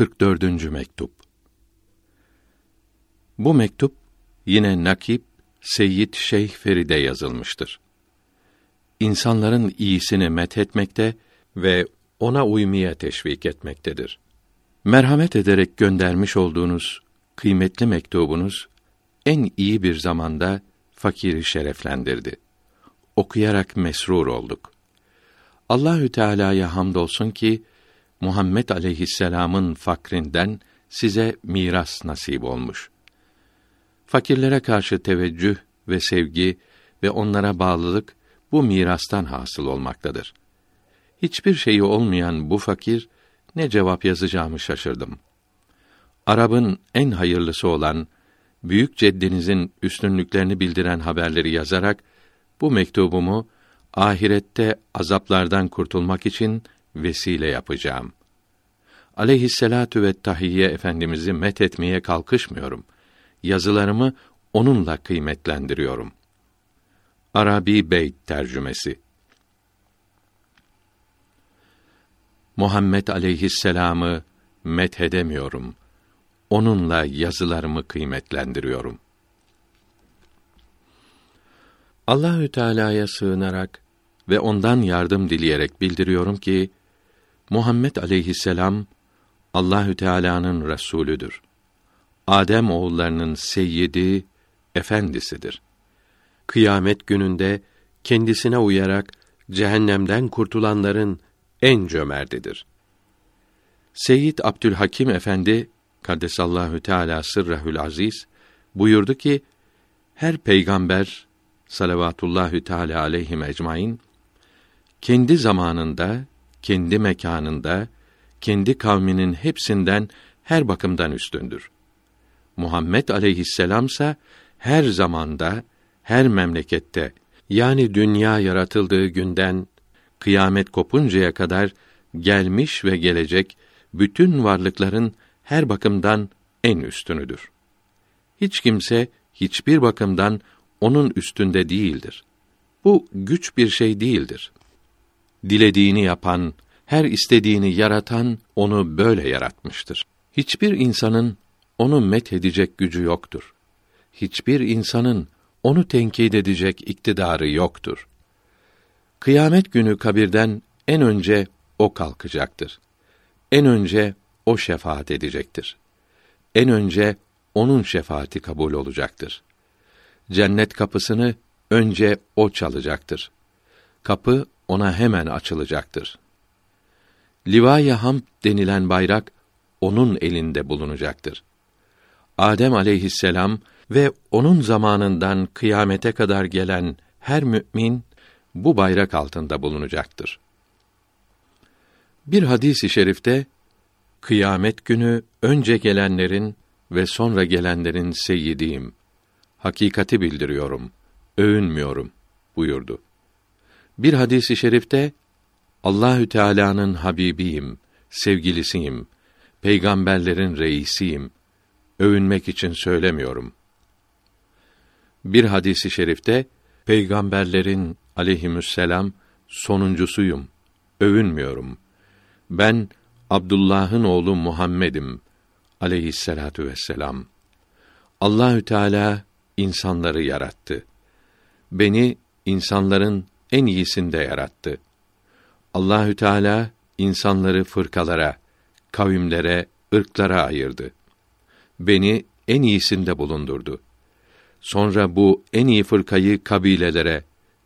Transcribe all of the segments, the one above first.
44. mektup. Bu mektup yine Nakip Seyyid Şeyh Feride yazılmıştır. İnsanların iyisini methetmekte ve ona uymaya teşvik etmektedir. Merhamet ederek göndermiş olduğunuz kıymetli mektubunuz en iyi bir zamanda fakiri şereflendirdi. Okuyarak mesrur olduk. Allahü Teala'ya hamdolsun ki Muhammed aleyhisselam'ın fakrinden size miras nasip olmuş. Fakirlere karşı teveccüh ve sevgi ve onlara bağlılık bu mirastan hasıl olmaktadır. Hiçbir şeyi olmayan bu fakir ne cevap yazacağımı şaşırdım. Arap'ın en hayırlısı olan büyük ceddinizin üstünlüklerini bildiren haberleri yazarak bu mektubumu ahirette azaplardan kurtulmak için vesile yapacağım. Aleyhisselatu ve tahiyye efendimizi met etmeye kalkışmıyorum. Yazılarımı onunla kıymetlendiriyorum. Arabi Beyt tercümesi Muhammed aleyhisselamı methedemiyorum. Onunla yazılarımı kıymetlendiriyorum. Allahü Teala'ya sığınarak ve ondan yardım dileyerek bildiriyorum ki Muhammed aleyhisselam Allahü Teala'nın resulüdür. Adem oğullarının seyyidi, efendisidir. Kıyamet gününde kendisine uyarak cehennemden kurtulanların en cömertidir. Seyyid Abdülhakim Efendi Kaddesallahu Teala sırrehül aziz buyurdu ki her peygamber salavatullahü teala aleyhi ecmaîn kendi zamanında, kendi mekanında, kendi kavminin hepsinden her bakımdan üstündür. Muhammed aleyhisselamsa her zamanda, her memlekette yani dünya yaratıldığı günden kıyamet kopuncaya kadar gelmiş ve gelecek bütün varlıkların her bakımdan en üstünüdür. Hiç kimse hiçbir bakımdan onun üstünde değildir. Bu güç bir şey değildir. Dilediğini yapan, her istediğini yaratan onu böyle yaratmıştır. Hiçbir insanın onu met edecek gücü yoktur. Hiçbir insanın onu tenkit edecek iktidarı yoktur. Kıyamet günü kabirden en önce o kalkacaktır. En önce o şefaat edecektir. En önce onun şefaati kabul olacaktır. Cennet kapısını önce o çalacaktır. Kapı ona hemen açılacaktır. Livaya Hamd denilen bayrak onun elinde bulunacaktır. Adem aleyhisselam ve onun zamanından kıyamete kadar gelen her mümin bu bayrak altında bulunacaktır. Bir hadisi i şerifte kıyamet günü önce gelenlerin ve sonra gelenlerin seyyidiyim. Hakikati bildiriyorum, övünmüyorum buyurdu. Bir hadisi i şerifte Allahü Teala'nın habibiyim, sevgilisiyim, peygamberlerin reisiyim. Övünmek için söylemiyorum. Bir hadisi i şerifte peygamberlerin aleyhisselam sonuncusuyum. Övünmüyorum. Ben Abdullah'ın oğlu Muhammed'im aleyhisselatu vesselam. Allahü Teala insanları yarattı. Beni insanların en iyisinde yarattı. Allahü Teala insanları fırkalara, kavimlere, ırklara ayırdı. Beni en iyisinde bulundurdu. Sonra bu en iyi fırkayı kabilelere,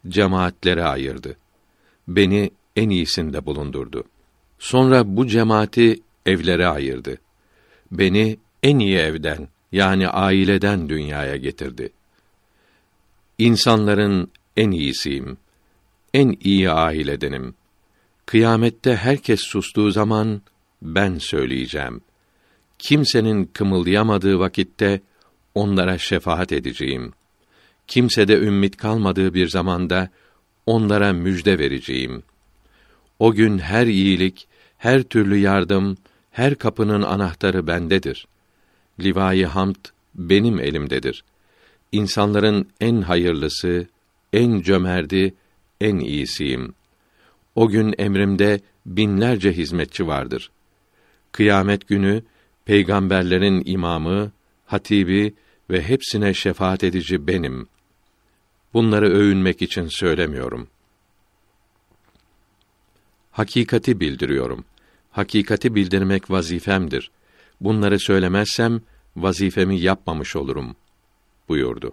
cemaatlere ayırdı. Beni en iyisinde bulundurdu. Sonra bu cemaati evlere ayırdı. Beni en iyi evden yani aileden dünyaya getirdi. İnsanların en iyisiyim. En iyi ailedenim. Kıyamette herkes sustuğu zaman ben söyleyeceğim. Kimsenin kımıldayamadığı vakitte onlara şefaat edeceğim. Kimse de ümmit kalmadığı bir zamanda onlara müjde vereceğim. O gün her iyilik, her türlü yardım, her kapının anahtarı bendedir. Livai hamd benim elimdedir. İnsanların en hayırlısı, en cömerdi, en iyisiyim. O gün emrimde binlerce hizmetçi vardır. Kıyamet günü peygamberlerin imamı, hatibi ve hepsine şefaat edici benim. Bunları övünmek için söylemiyorum. Hakikati bildiriyorum. Hakikati bildirmek vazifemdir. Bunları söylemezsem vazifemi yapmamış olurum buyurdu.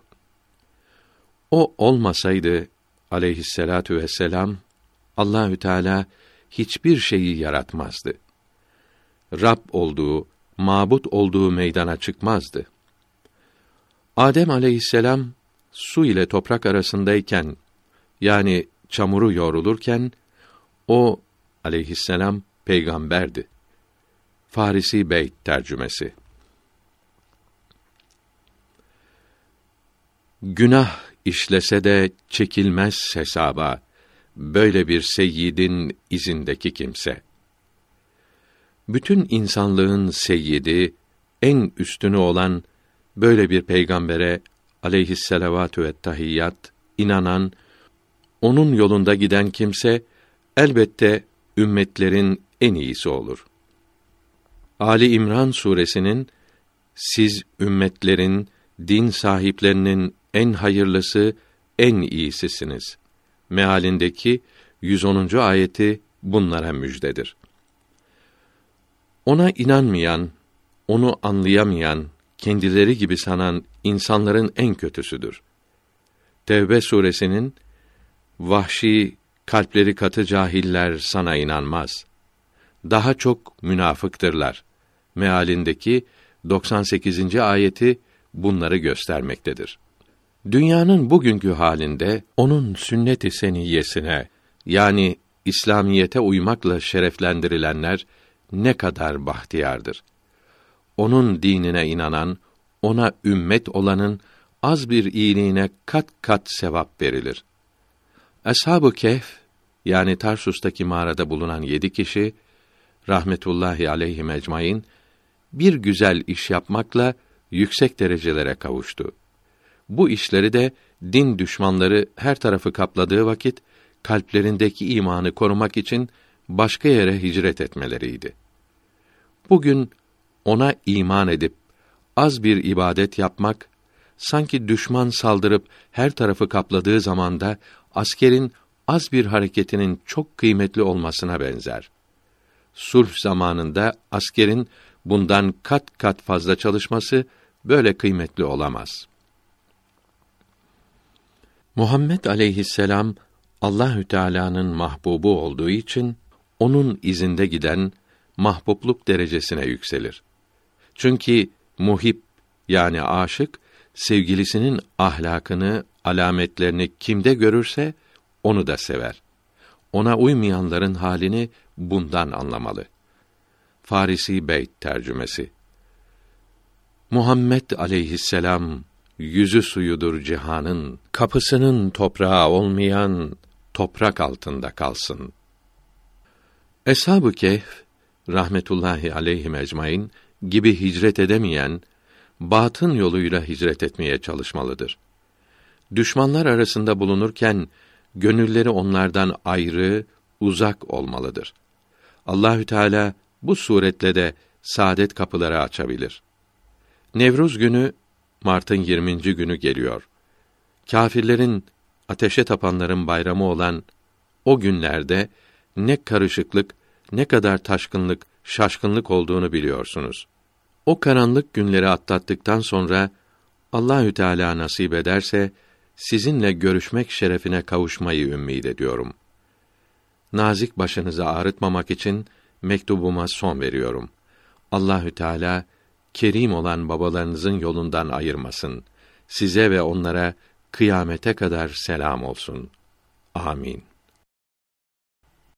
O olmasaydı aleyhisselatu vesselam Allahü Teala hiçbir şeyi yaratmazdı. Rab olduğu, mabut olduğu meydana çıkmazdı. Adem aleyhisselam su ile toprak arasındayken yani çamuru yoğrulurken o aleyhisselam peygamberdi. Farisi Beyt tercümesi. Günah işlese de çekilmez hesaba böyle bir seyyidin izindeki kimse. Bütün insanlığın seyyidi, en üstünü olan böyle bir peygambere aleyhisselavatü ve tahiyyat inanan, onun yolunda giden kimse elbette ümmetlerin en iyisi olur. Ali İmran suresinin siz ümmetlerin din sahiplerinin en hayırlısı, en iyisisiniz. Mealindeki 110. ayeti bunlara müjdedir. Ona inanmayan, onu anlayamayan, kendileri gibi sanan insanların en kötüsüdür. Tevbe suresinin vahşi, kalpleri katı cahiller sana inanmaz. Daha çok münafıktırlar. Mealindeki 98. ayeti bunları göstermektedir. Dünyanın bugünkü halinde onun sünnet-i seniyyesine yani İslamiyete uymakla şereflendirilenler ne kadar bahtiyardır. Onun dinine inanan, ona ümmet olanın az bir iyiliğine kat kat sevap verilir. Ashab-ı Kehf yani Tarsus'taki mağarada bulunan yedi kişi rahmetullahi aleyhi ecmaîn bir güzel iş yapmakla yüksek derecelere kavuştu. Bu işleri de din düşmanları her tarafı kapladığı vakit kalplerindeki imanı korumak için başka yere hicret etmeleriydi. Bugün ona iman edip az bir ibadet yapmak sanki düşman saldırıp her tarafı kapladığı zamanda askerin az bir hareketinin çok kıymetli olmasına benzer. Sulh zamanında askerin bundan kat kat fazla çalışması böyle kıymetli olamaz. Muhammed aleyhisselam Allahü Teala'nın mahbubu olduğu için onun izinde giden mahbubluk derecesine yükselir. Çünkü muhip yani aşık sevgilisinin ahlakını, alametlerini kimde görürse onu da sever. Ona uymayanların halini bundan anlamalı. Farisi Beyt tercümesi. Muhammed aleyhisselam yüzü suyudur cihanın, kapısının toprağı olmayan toprak altında kalsın. Eshab-ı Kehf rahmetullahi aleyhi ecmaîn gibi hicret edemeyen batın yoluyla hicret etmeye çalışmalıdır. Düşmanlar arasında bulunurken gönülleri onlardan ayrı, uzak olmalıdır. Allahü Teala bu suretle de saadet kapıları açabilir. Nevruz günü Mart'ın 20. günü geliyor. Kâfirlerin ateşe tapanların bayramı olan o günlerde ne karışıklık, ne kadar taşkınlık, şaşkınlık olduğunu biliyorsunuz. O karanlık günleri atlattıktan sonra Allahü Teala nasip ederse sizinle görüşmek şerefine kavuşmayı ümmid ediyorum. Nazik başınızı ağrıtmamak için mektubuma son veriyorum. Allahü Teala kerim olan babalarınızın yolundan ayırmasın. Size ve onlara kıyamete kadar selam olsun. Amin.